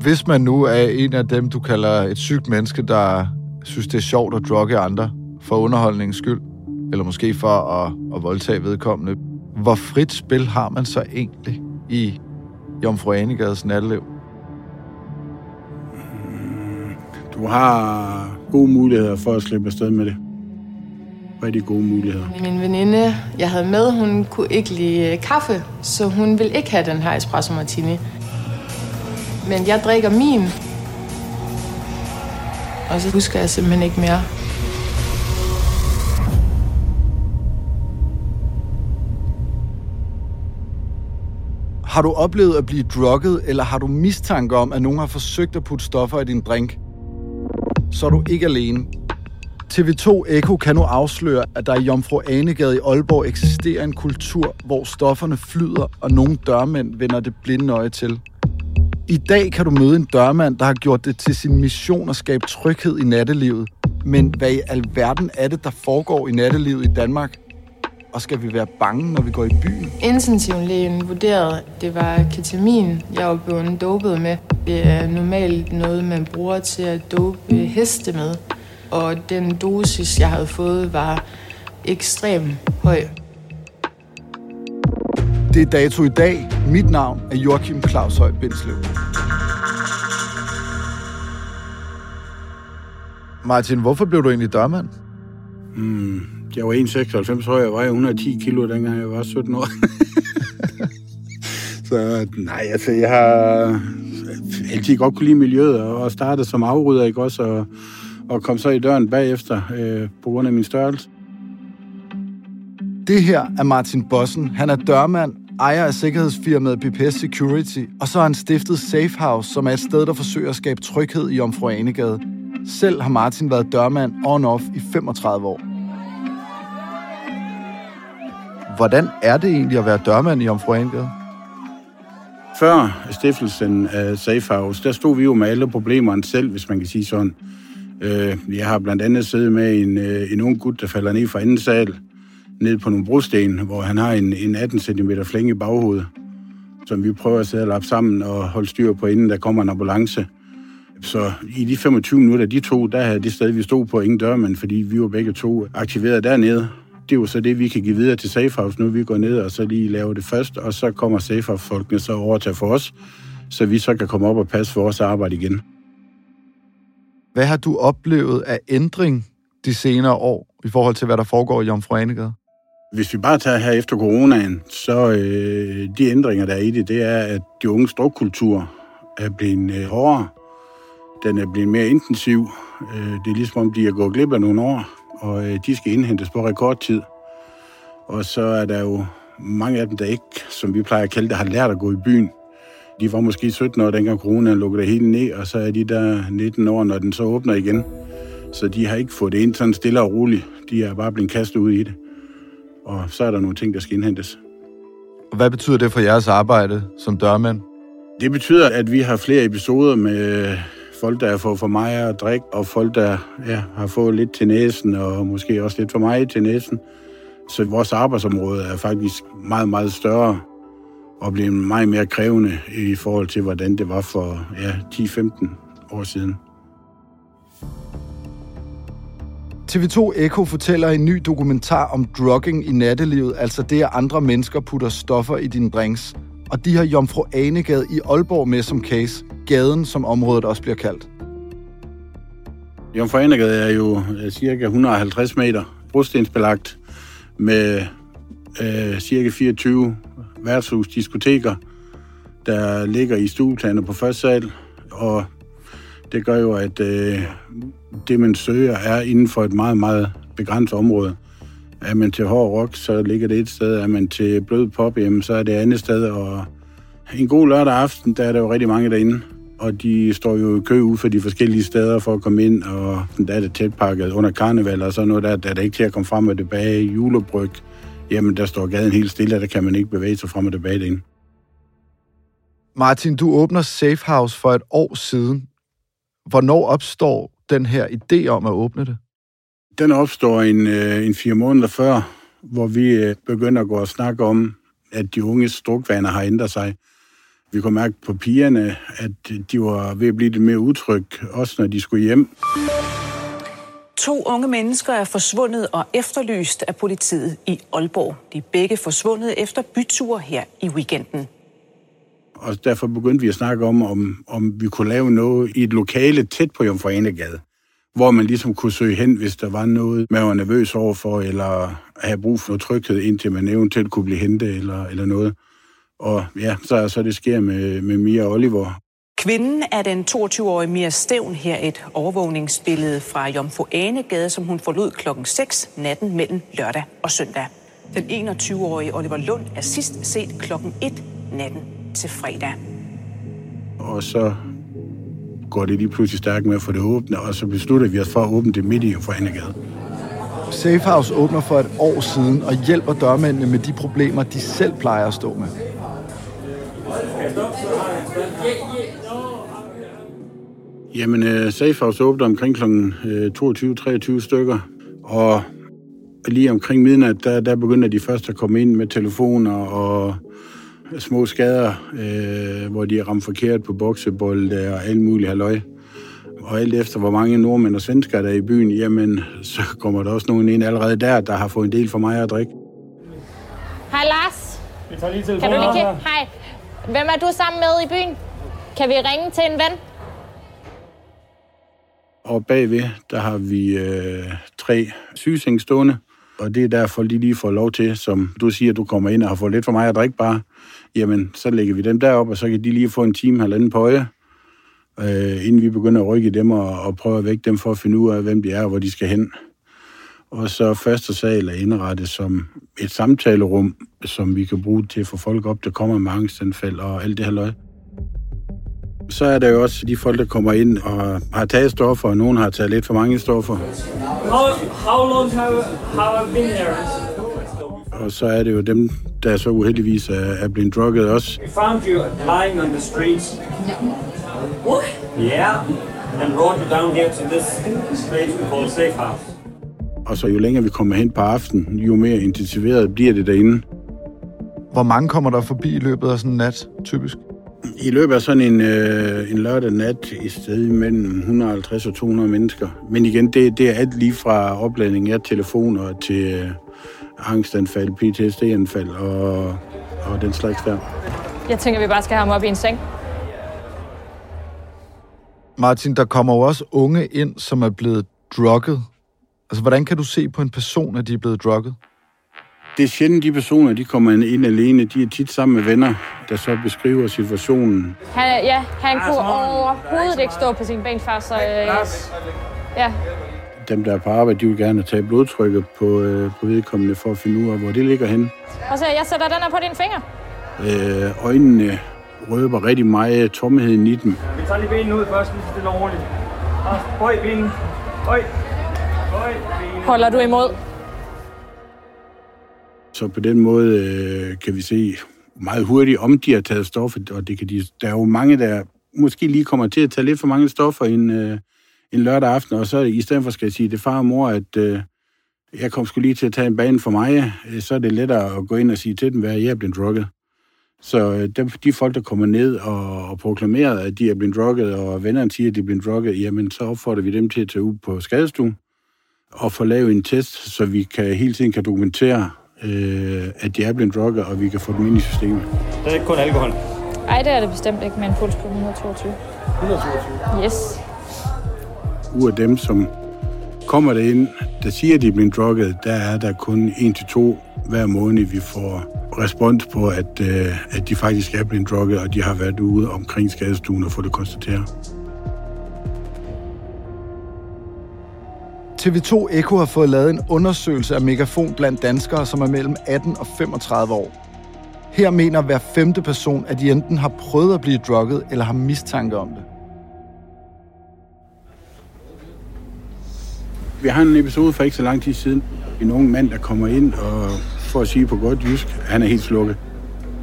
Hvis man nu er en af dem, du kalder et sygt menneske, der synes, det er sjovt at drugge andre for underholdningens skyld, eller måske for at, at voldtage vedkommende, hvor frit spil har man så egentlig i Jomfru Anegades natteliv? Du har gode muligheder for at slippe afsted med det. Rigtig gode muligheder. Min veninde, jeg havde med, hun kunne ikke lide kaffe, så hun ville ikke have den her espresso martini. Men jeg drikker min. Og så husker jeg simpelthen ikke mere. Har du oplevet at blive drukket, eller har du mistanke om, at nogen har forsøgt at putte stoffer i din drink? Så er du ikke alene. TV2 Eko kan nu afsløre, at der i Jomfru Anegade i Aalborg eksisterer en kultur, hvor stofferne flyder, og nogle dørmænd vender det blinde øje til. I dag kan du møde en dørmand, der har gjort det til sin mission at skabe tryghed i nattelivet. Men hvad i alverden er det, der foregår i nattelivet i Danmark? Og skal vi være bange, når vi går i byen? Intensivlægen vurderede, at det var ketamin, jeg var blevet dopet med. Det er normalt noget, man bruger til at dope heste med. Og den dosis, jeg havde fået, var ekstremt høj. Det er dato i dag. Mit navn er Joachim Claus Høj Bindslev. Martin, hvorfor blev du egentlig dørmand? Mm, jeg var 1,96 høj, og vejer 110 kilo, dengang jeg var 17 år. så nej, altså, jeg har altid godt kunne lide miljøet, og startede som afrydder, ikke også, og, og kom så i døren bagefter, øh, på grund af min størrelse. Det her er Martin Bossen. Han er dørmand, ejer af sikkerhedsfirmaet BPS Security, og så har han stiftet Safe House, som er et sted, der forsøger at skabe tryghed i Omfru Anegade. Selv har Martin været dørmand on-off i 35 år. Hvordan er det egentlig at være dørmand i Omfru Anegade? Før stiftelsen af Safe House, der stod vi jo med alle problemerne selv, hvis man kan sige sådan. Øh, jeg har blandt andet siddet med en, øh, en ung gut, der falder ned fra anden sal, ned på nogle brosten, hvor han har en, en 18 cm flænge i baghovedet, som vi prøver at sætte og lappe sammen og holde styr på, inden der kommer en ambulance. Så i de 25 minutter, de to, der havde det sted, vi stod på, ingen dørmand, fordi vi var begge to aktiveret dernede. Det er jo så det, vi kan give videre til Safehouse nu. Vi går ned og så lige laver det først, og så kommer Safehouse-folkene så over til for os, så vi så kan komme op og passe for vores arbejde igen. Hvad har du oplevet af ændring de senere år i forhold til, hvad der foregår i Jomfru Anegade? Hvis vi bare tager her efter coronaen, så øh, de ændringer, der er i det, det er, at de unge drukkultur er blevet øh, hårdere. Den er blevet mere intensiv. Øh, det er ligesom om, de er gået glip af nogle år, og øh, de skal indhentes på rekordtid. Og så er der jo mange af dem, der ikke, som vi plejer at kalde det, har lært at gå i byen. De var måske 17 år, dengang corona lukkede det hele ned, og så er de der 19 år, når den så åbner igen. Så de har ikke fået det ind sådan stille og roligt. De er bare blevet kastet ud i det. Og så er der nogle ting, der skal indhentes. Og hvad betyder det for jeres arbejde som dørmænd? Det betyder, at vi har flere episoder med folk, der har fået for meget at drikke, og folk, der ja, har fået lidt til næsen, og måske også lidt for meget til næsen. Så vores arbejdsområde er faktisk meget, meget større og bliver meget mere krævende i forhold til, hvordan det var for ja, 10-15 år siden. TV2 Eko fortæller en ny dokumentar om drugging i nattelivet, altså det, at andre mennesker putter stoffer i dine drinks. Og de har Jomfru Anegade i Aalborg med som case, gaden som området også bliver kaldt. Jomfru Anegade er jo øh, cirka 150 meter brostensbelagt med øh, cirka 24 værtshusdiskoteker, der ligger i stueplaner på første sal, og det gør jo, at øh, det, man søger, er inden for et meget, meget begrænset område. Er man til hård rock, så ligger det et sted. Er man til blød pop, jamen, så er det andet sted. Og en god lørdag aften, der er der jo rigtig mange derinde. Og de står jo i kø ud for de forskellige steder for at komme ind, og der er det tætpakket under karneval, og sådan noget der, der er det ikke til at komme frem og tilbage. Julebryg, jamen der står gaden helt stille, og der kan man ikke bevæge sig frem og tilbage derinde. Martin, du åbner Safe House for et år siden. Hvornår opstår den her idé om at åbne det? Den opstår en, øh, en fire måneder før, hvor vi øh, begynder at gå og snakke om, at de unges drukvaner har ændret sig. Vi kunne mærke på pigerne, at de var ved at blive lidt mere utryg, også når de skulle hjem. To unge mennesker er forsvundet og efterlyst af politiet i Aalborg. De er begge forsvundet efter byture her i weekenden. Og derfor begyndte vi at snakke om, om, om vi kunne lave noget i et lokale tæt på Jomfru Anegade, hvor man ligesom kunne søge hen, hvis der var noget, man var nervøs overfor, eller have brug for noget tryghed, indtil man eventuelt kunne blive hentet eller, eller noget. Og ja, så, så det sker med, med Mia og Oliver. Kvinden er den 22-årige Mia Stævn her et overvågningsbillede fra Jomfru Anegade, som hun forlod klokken 6 natten mellem lørdag og søndag. Den 21-årige Oliver Lund er sidst set klokken 1 natten til fredag. Og så går det lige pludselig stærkt med at få det åbnet, og så beslutter vi os for at åbne det midt i Jomfru Anegade. Safe House åbner for et år siden og hjælper dørmændene med de problemer, de selv plejer at stå med. Jamen, uh, Safe House åbner omkring kl. 22-23 stykker, og lige omkring midnat, der, der begynder de først at komme ind med telefoner og små skader, øh, hvor de er ramt forkert på boksebolde og alt muligt halløj. Og alt efter, hvor mange nordmænd og svensker der er i byen, jamen, så kommer der også nogen ind allerede der, der har fået en del for mig at drikke. Hej Lars. Vi tager lige Kan du telefonen lige kigge? Hej. Hvem er du sammen med i byen? Kan vi ringe til en ven? Og bagved, der har vi øh, tre sygeseng stående, og det er derfor, de lige får lov til, som du siger, du kommer ind og har fået lidt for mig at drikke bare, jamen, så lægger vi dem derop, og så kan de lige få en time, halvanden på øje, øh, inden vi begynder at rykke dem og, og prøve at vække dem for at finde ud af, hvem de er og hvor de skal hen. Og så første sal er indrettet som et samtalerum, som vi kan bruge til at få folk op, der kommer med angstanfald og alt det her løg. Så er der jo også de folk, der kommer ind og har taget stoffer, og nogen har taget lidt for mange stoffer. How, how long have, have I been here? Og så er det jo dem, der så uheldigvis er, er blevet drukket også. We found you lying on the streets. What? Yeah. And brought you down here to this place we call Safe House. Og så jo længere vi kommer hen på aftenen, jo mere intensiveret bliver det derinde. Hvor mange kommer der forbi i løbet af sådan en nat, typisk? I løbet af sådan en, øh, en lørdag nat i stedet mellem 150 og 200 mennesker. Men igen, det, det er alt lige fra opladning af telefoner til øh, angstanfald, PTSD-anfald og, og den slags der. Jeg tænker, vi bare skal have ham op i en seng. Martin, der kommer jo også unge ind, som er blevet drugget. Altså, hvordan kan du se på en person, at de er blevet drugget? Det er sjældent, de personer, de kommer ind alene. De er tit sammen med venner, der så beskriver situationen. Han, ja, han kunne overhovedet ikke stå på sine ben før, så... Øh, ja, dem, der er på arbejde, de vil gerne tage blodtrykket på, øh, på vedkommende for at finde ud af, hvor det ligger henne. Og så jeg sætter den her på din finger. Øh, øjnene røber rigtig meget tomheden i dem. Vi tager lige benene ud først, lige så stille og roligt. Bøj benene. Bøj. Bøj benene. Holder du imod? Så på den måde øh, kan vi se meget hurtigt, om de har taget stoffer, og det kan de, der er jo mange, der måske lige kommer til at tage lidt for mange stoffer en, øh, en lørdag aften, og så i stedet for skal jeg sige det far og mor, at øh, jeg kom skulle lige til at tage en bane for mig, øh, så er det lettere at gå ind og sige til dem, hvad jeg er blevet drukket. Så øh, de, de folk, der kommer ned og, og proklamerer, at de er blevet drukket, og vennerne siger, at de er blevet drukket, jamen så opfordrer vi dem til at tage ud på skadestuen og få lavet en test, så vi kan hele tiden kan dokumentere, øh, at de er blevet drukket, og vi kan få dem ind i systemet. Det er ikke kun alkohol. Nej, det er det bestemt ikke med en puls på 122. 122? Yes. Ud af dem, som kommer derind, der siger, at de er blevet drukket, der er der kun en til to hver måned, vi får respons på, at, øh, at de faktisk er blevet drukket, og de har været ude omkring skadestuen og få det konstateret. TV2 Eko har fået lavet en undersøgelse af megafon blandt danskere, som er mellem 18 og 35 år. Her mener hver femte person, at de enten har prøvet at blive drukket eller har mistanke om det. Vi har en episode for ikke så lang tid siden. En ung mand, der kommer ind og for at sige på godt jysk, han er helt slukket.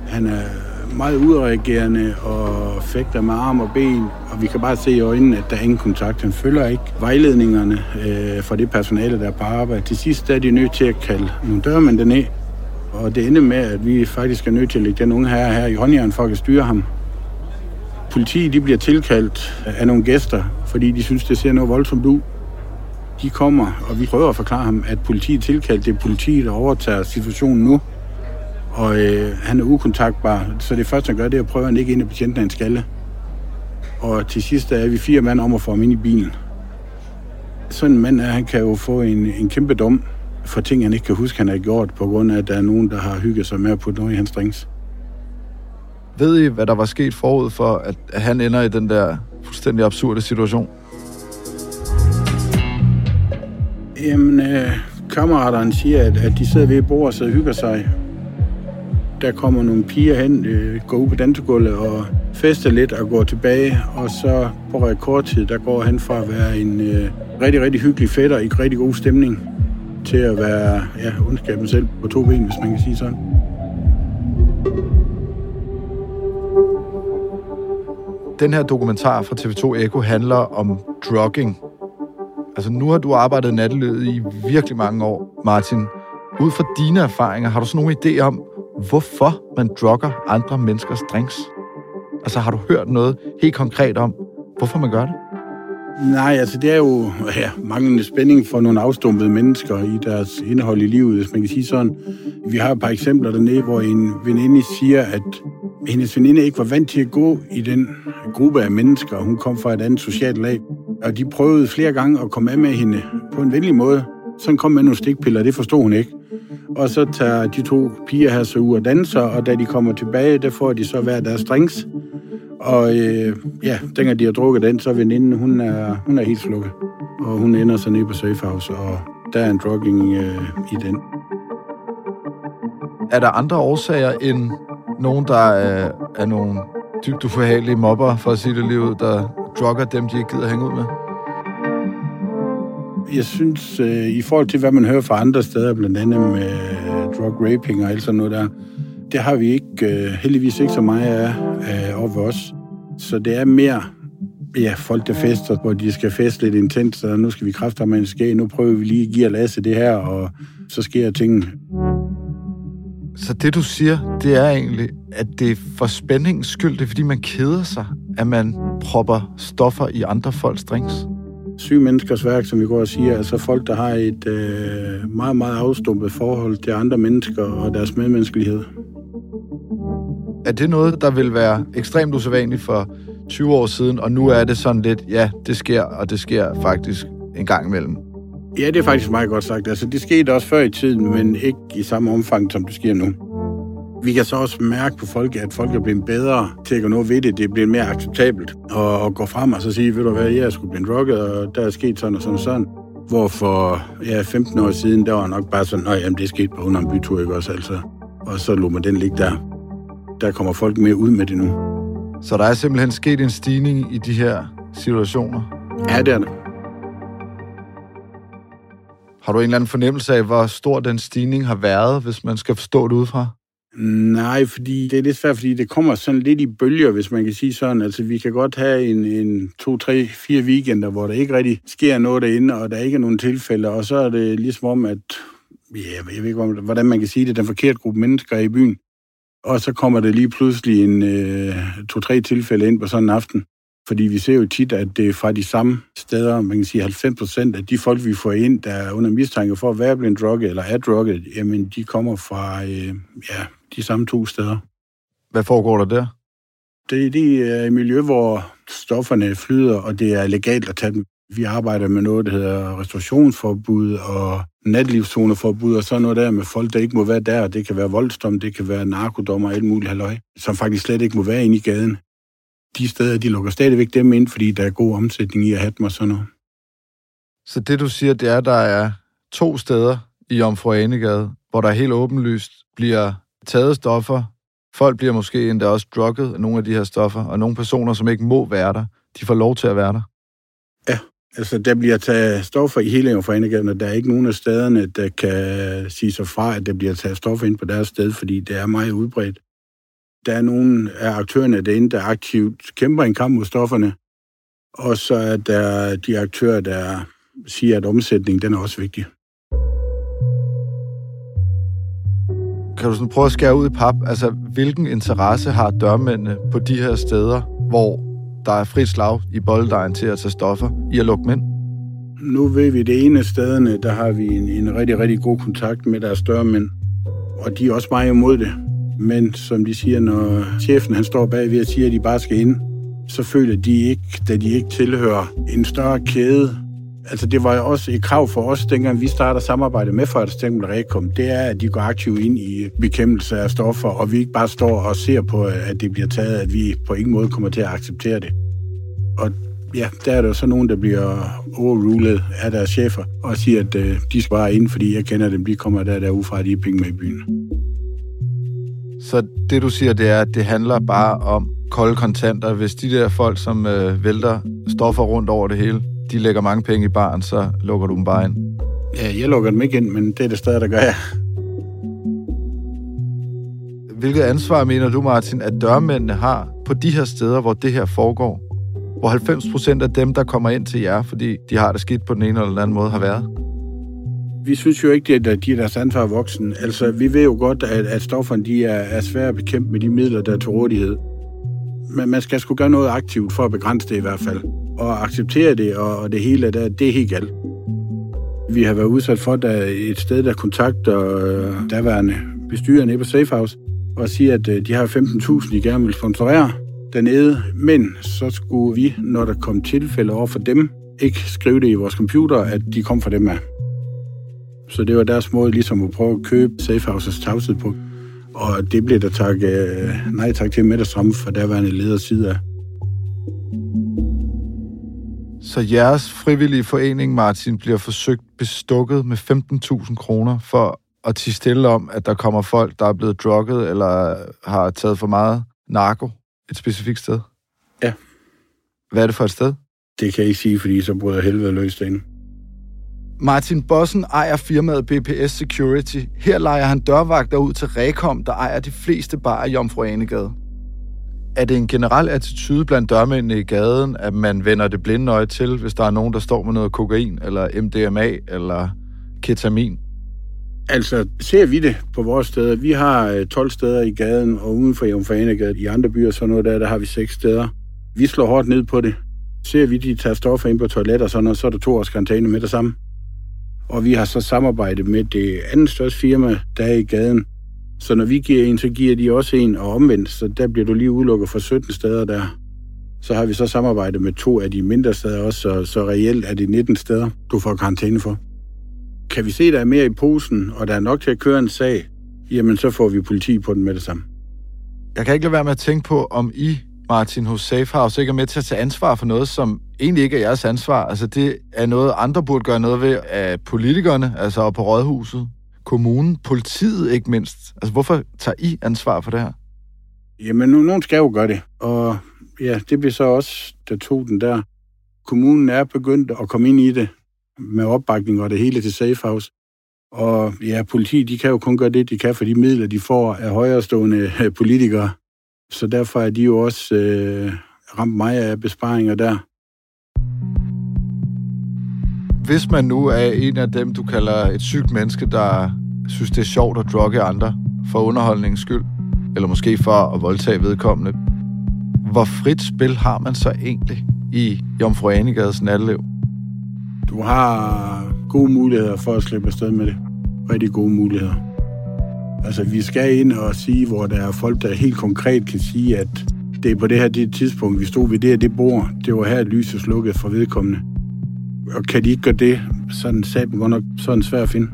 Han er meget udreagerende og fægter med arm og ben, og vi kan bare se i øjnene, at der er ingen kontakt. Han følger ikke vejledningerne øh, fra det personale, der er på arbejde. Til sidst er de nødt til at kalde nogle dørmænd ned, og det ender med, at vi faktisk er nødt til at lægge den unge herre her i håndjern for at styre ham. Politiet de bliver tilkaldt af nogle gæster, fordi de synes, det ser noget voldsomt ud. De kommer, og vi prøver at forklare ham, at politiet tilkaldt, det er politiet, der overtager situationen nu. Og øh, han er ukontaktbar, så det første, han gør, det er at prøve at ikke ind i patienten af en skalle. Og til sidst er vi fire mand om at få ham ind i bilen. Sådan en mand er, han kan jo få en, en kæmpe dom for ting, han ikke kan huske, han har gjort, på grund af, at der er nogen, der har hygget sig med at putte noget i hans drinks. Ved I, hvad der var sket forud for, at han ender i den der fuldstændig absurde situation? Jamen, øh, kammeraterne siger, at, at de sidder ved et bord og hygger sig. Der kommer nogle piger hen, øh, går ud på dansegulvet og fester lidt og går tilbage. Og så på rekordtid, der går han fra at være en øh, rigtig, rigtig hyggelig fætter i rigtig god stemning til at være ja, ondskaben selv på to ben, hvis man kan sige sådan. Den her dokumentar fra TV2 Eko handler om drugging. Altså nu har du arbejdet nattelivet i virkelig mange år, Martin. Ud fra dine erfaringer, har du så nogle idé om, hvorfor man drugger andre menneskers drinks? Altså har du hørt noget helt konkret om, hvorfor man gør det? Nej, altså det er jo ja, manglende spænding for nogle afstumpede mennesker i deres indhold i livet, hvis man kan sige sådan. Vi har et par eksempler dernede, hvor en veninde siger, at hendes veninde ikke var vant til at gå i den gruppe af mennesker. Hun kom fra et andet socialt lag, og de prøvede flere gange at komme af med hende på en venlig måde. Så kom med nogle stikpiller, det forstod hun ikke. Og så tager de to piger her så ud og danser, og da de kommer tilbage, der får de så hver deres drinks. Og øh, ja, dengang de har drukket den, så er veninden, hun er, hun er helt slukket. Og hun ender så nede på Safehouse, og der er en drugging øh, i den. Er der andre årsager end nogen, der er, er nogle dybt uforhagelige mobber, for at sige det lige ud, der drugger dem, de ikke gider hænge ud med? Jeg synes, øh, i forhold til, hvad man hører fra andre steder, blandt andet med øh, drug raping og alt sådan noget der, det har vi ikke, øh, heldigvis ikke så meget af øh, over os. Så det er mere ja, folk, der fester, hvor de skal feste lidt intenst, og nu skal vi kræfte med en skæg, nu prøver vi lige at give og lasse det her, og så sker tingene. Så det, du siger, det er egentlig, at det er for spændingens skyld, det er fordi, man keder sig, at man propper stoffer i andre folks drinks? Syge menneskers værk, som vi går og siger, altså folk, der har et øh, meget, meget afstumpet forhold til andre mennesker og deres medmenneskelighed. Er det noget, der vil være ekstremt usædvanligt for 20 år siden, og nu er det sådan lidt, ja, det sker, og det sker faktisk en gang imellem? Ja, det er faktisk meget godt sagt. Altså, det skete også før i tiden, men ikke i samme omfang, som det sker nu. Vi kan så også mærke på folk, at folk er blevet bedre til at gøre noget ved det. Det er blevet mere acceptabelt at, at gå frem og så sige, ved du hvad, jeg er sgu blevet drukket, og der er sket sådan og sådan og sådan. Hvor for ja, 15 år siden, der var nok bare sådan, at det skete på under en bytur, ikke også? Altså. Og så lå man den ligge der. Der kommer folk mere ud med det nu. Så der er simpelthen sket en stigning i de her situationer? Ja, det er det. Har du en eller anden fornemmelse af, hvor stor den stigning har været, hvis man skal forstå det udefra? Nej, fordi det er lidt svært, fordi det kommer sådan lidt i bølger, hvis man kan sige sådan. Altså, vi kan godt have en, en to, tre, fire weekender, hvor der ikke rigtig sker noget derinde, og der ikke er nogen tilfælde, og så er det ligesom om, at ja, jeg ved ikke, hvordan man kan sige det, den forkerte gruppe mennesker i byen. Og så kommer der lige pludselig en øh, to-tre tilfælde ind på sådan en aften. Fordi vi ser jo tit, at det er fra de samme steder, man kan sige 90 procent af de folk, vi får ind, der er under mistanke for at være blevet drukket eller er drukket, jamen de kommer fra øh, ja, de samme to steder. Hvad foregår der der? Det, det er et miljø, hvor stofferne flyder, og det er legalt at tage dem. Vi arbejder med noget, der hedder restaurationsforbud og natlivszoneforbud og sådan noget der med folk, der ikke må være der. Det kan være voldsdom, det kan være narkodommer og alt muligt halløj, som faktisk slet ikke må være inde i gaden. De steder, de lukker stadigvæk dem ind, fordi der er god omsætning i at have dem og sådan noget. Så det, du siger, det er, at der er to steder i Jomfru Anegade, hvor der helt åbenlyst bliver taget stoffer. Folk bliver måske endda også drukket af nogle af de her stoffer, og nogle personer, som ikke må være der, de får lov til at være der. Ja, altså der bliver taget stoffer i hele Jomfru og der er ikke nogen af stederne, der kan sige sig fra, at der bliver taget stoffer ind på deres sted, fordi det er meget udbredt. Der er nogle af aktørerne derinde, der aktivt kæmper en kamp mod stofferne, og så er der de aktører, der siger, at omsætning den er også vigtig. Kan du sådan prøve at skære ud i pap? Altså, hvilken interesse har dørmændene på de her steder, hvor der er frit slag i bolddejen til at tage stoffer, i at lukke mænd? Nu ved vi, det ene af stederne, der har vi en, en rigtig, rigtig god kontakt med deres dørmænd. Og de er også meget imod det. Men som de siger, når chefen han står bagved og siger, at de bare skal ind, så føler de ikke, da de ikke tilhører en større kæde, Altså, det var jo også et krav for os, dengang vi starter samarbejde med Folketinget Rekom, det er, at de går aktivt ind i bekæmpelse af stoffer, og vi ikke bare står og ser på, at det bliver taget, at vi på ingen måde kommer til at acceptere det. Og ja, der er der så nogen, der bliver overrulet af deres chefer, og siger, at øh, de sparer ind, fordi jeg kender dem, de kommer der derudfra, de er penge med i byen. Så det, du siger, det er, at det handler bare om kolde kontanter. Hvis de der folk, som øh, vælter stoffer rundt over det hele, de lægger mange penge i baren, så lukker du dem bare ind. Ja, jeg lukker dem ikke ind, men det er det stadig, der gør jeg. Hvilket ansvar mener du, Martin, at dørmændene har på de her steder, hvor det her foregår? Hvor 90 procent af dem, der kommer ind til jer, fordi de har det skidt på den ene eller den anden måde, har været? Vi synes jo ikke, at de er deres ansvar voksen. Altså, vi ved jo godt, at, at stofferne de er, er svære at bekæmpe med de midler, der er til rådighed. Men man skal sgu gøre noget aktivt for at begrænse det i hvert fald og acceptere det, og det hele, der, det er helt galt. Vi har været udsat for der et sted, der kontakter øh, daværende bestyrerne på Safehouse, og siger, at øh, de har 15.000, de gerne vil sponsorere dernede, men så skulle vi, når der kom tilfælde over for dem, ikke skrive det i vores computer, at de kom fra dem af. Så det var deres måde ligesom at prøve at købe Safehouses tavshed på. Og det blev der tak, øh, nej tak til med det samme fra daværende leders side af. Så jeres frivillige forening, Martin, bliver forsøgt bestukket med 15.000 kroner for at tige stille om, at der kommer folk, der er blevet drukket eller har taget for meget narko et specifikt sted? Ja. Hvad er det for et sted? Det kan jeg ikke sige, fordi så bryder helvede løs derinde. Martin Bossen ejer firmaet BPS Security. Her leger han dørvagter ud til Rekom, der ejer de fleste barer i Jomfru Anegade. Er det en generel attitude blandt dørmændene i gaden, at man vender det blinde øje til, hvis der er nogen, der står med noget kokain, eller MDMA, eller ketamin? Altså, ser vi det på vores steder? Vi har øh, 12 steder i gaden, og uden for Jomfranegade i andre byer, så noget der, der har vi 6 steder. Vi slår hårdt ned på det. Ser vi, de tager stoffer ind på toiletter og sådan noget, så er der to års karantæne med det samme. Og vi har så samarbejdet med det andet største firma, der er i gaden, så når vi giver en, så giver de også en, og omvendt, så der bliver du lige udelukket fra 17 steder der. Så har vi så samarbejdet med to af de mindre steder også, så, så reelt er det 19 steder, du får karantæne for. Kan vi se, at der er mere i posen, og der er nok til at køre en sag, jamen så får vi politi på den med det samme. Jeg kan ikke lade være med at tænke på, om I Martin, hos Safehouse ikke er med til at tage ansvar for noget, som egentlig ikke er jeres ansvar. Altså det er noget, andre burde gøre noget ved af politikerne, altså på rådhuset, kommunen, politiet ikke mindst. Altså hvorfor tager I ansvar for det her? Jamen, nu, nogen skal jo gøre det. Og ja, det bliver så også, der tog den der. Kommunen er begyndt at komme ind i det med opbakning og det hele til Safehouse. Og ja, politiet, de kan jo kun gøre det, de kan for de midler, de får af højrestående øh, politikere. Så derfor er de jo også øh, ramt meget af besparinger der. Hvis man nu er en af dem, du kalder et sygt menneske, der synes, det er sjovt at drugge andre for underholdningens skyld, eller måske for at voldtage vedkommende, hvor frit spil har man så egentlig i Jomfru Anegades natteliv? Du har gode muligheder for at slippe afsted med det. Rigtig gode muligheder. Altså, vi skal ind og sige, hvor der er folk, der helt konkret kan sige, at det er på det her det tidspunkt, vi stod ved det her det bord. Det var her, lyset slukkede for vedkommende. Og kan de ikke gøre det, så er den saben godt nok sådan svær at finde.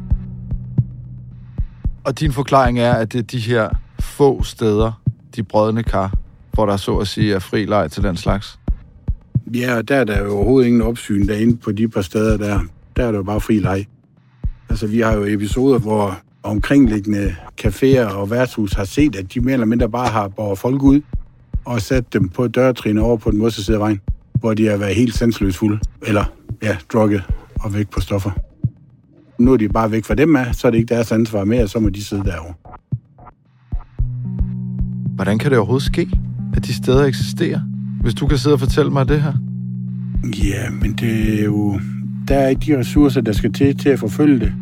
Og din forklaring er, at det er de her få steder, de brødne kar, hvor der så at sige er fri leg til den slags? Ja, og der er der jo overhovedet ingen opsyn derinde på de par steder der. Der er der jo bare fri leg. Altså, vi har jo episoder, hvor omkringliggende caféer og værtshus har set, at de mere eller mindre bare har båret folk ud og sat dem på dørtrin over på den modsatte side af vejen, hvor de har været helt sansløst fulde, eller ja, drukket og væk på stoffer. Nu er de bare væk fra dem af, så er det ikke deres ansvar mere, så må de sidde derovre. Hvordan kan det overhovedet ske, at de steder eksisterer? Hvis du kan sidde og fortælle mig det her. Ja, men det er jo... Der er ikke de ressourcer, der skal til til at forfølge det.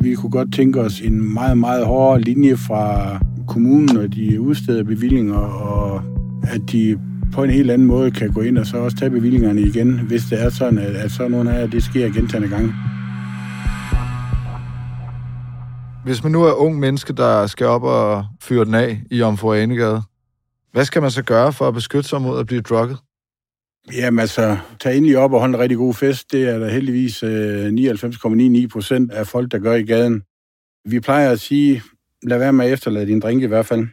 Vi kunne godt tænke os en meget, meget hårdere linje fra kommunen, og de udsteder bevillinger, og at de på en helt anden måde kan gå ind og så også tage bevillingerne igen, hvis det er sådan, at, at sådan nogle af det sker gentagende gange. Hvis man nu er ung menneske, der skal op og fyre den af i Omfru Anegade, hvad skal man så gøre for at beskytte sig mod at blive drukket? Jamen altså, tag endelig op og hold en rigtig god fest. Det er der heldigvis øh, 99,99 procent af folk, der gør i gaden. Vi plejer at sige, lad være med at efterlade din drink i hvert fald.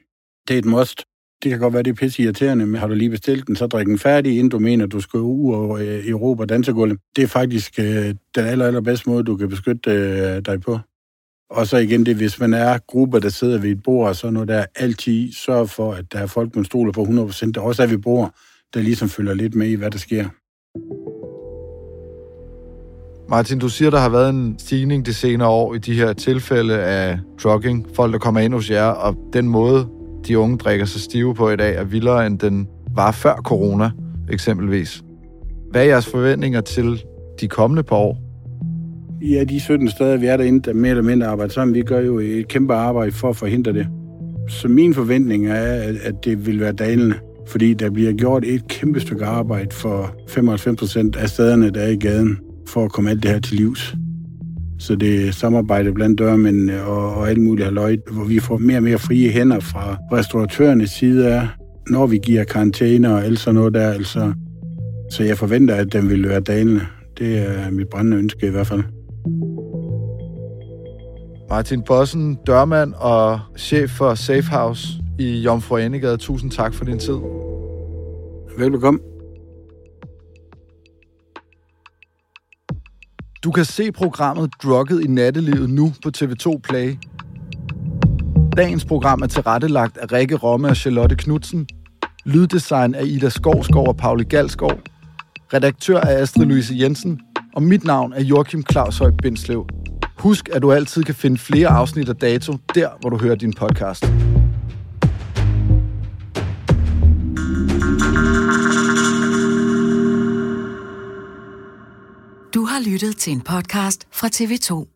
Det er et must. Det kan godt være, det er pisse irriterende, men har du lige bestilt den, så drik den færdig, inden du mener, du skal ud og øh, Europa dansegulvet. Det er faktisk øh, den aller, allerbedste måde, du kan beskytte øh, dig på. Og så igen det, hvis man er grupper, der sidder ved et bord, så når der altid sørger for, at der er folk, man stoler på 100%, der også er ved bord, der ligesom følger lidt med i, hvad der sker. Martin, du siger, der har været en stigning de senere år i de her tilfælde af drugging. Folk, der kommer ind hos jer, og den måde, de unge drikker sig stive på i dag, er vildere, end den var før corona, eksempelvis. Hvad er jeres forventninger til de kommende par år? Ja, de 17 steder, vi er derinde, der mere eller mindre arbejder sammen, vi gør jo et kæmpe arbejde for at forhindre det. Så min forventning er, at det vil være dalende, fordi der bliver gjort et kæmpe stykke arbejde for 95 procent af stederne, der er i gaden, for at komme alt det her til livs. Så det er samarbejde blandt dørmænd og, og alt muligt halvøjt, hvor vi får mere og mere frie hænder fra restauratørernes side af, når vi giver karantæne og alt sådan noget der. Altså. Så jeg forventer, at den vil være dalende. Det er mit brændende ønske i hvert fald. Martin Bossen, dørmand og chef for Safehouse i Jomfru Anegade. Tusind tak for din tid. Velbekomme. Du kan se programmet Drugget i nattelivet nu på TV2 Play. Dagens program er tilrettelagt af Rikke Romme og Charlotte Knudsen. Lyddesign af Ida Skovskov og Pauli Galskov. Redaktør er Astrid Louise Jensen. Og mit navn er Joachim Claus Høj Bindslev. Husk, at du altid kan finde flere afsnit af Dato, der hvor du hører din podcast. Har lyttet til en podcast fra TV2.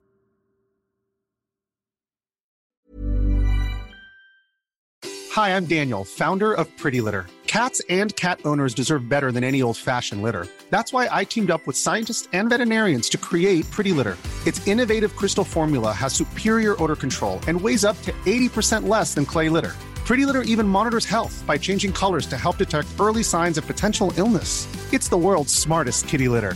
Hi, I'm Daniel, founder of Pretty Litter. Cats and cat owners deserve better than any old-fashioned litter. That's why I teamed up with scientists and veterinarians to create Pretty Litter. Its innovative crystal formula has superior odor control and weighs up to 80% less than clay litter. Pretty Litter even monitors health by changing colors to help detect early signs of potential illness. It's the world's smartest kitty litter.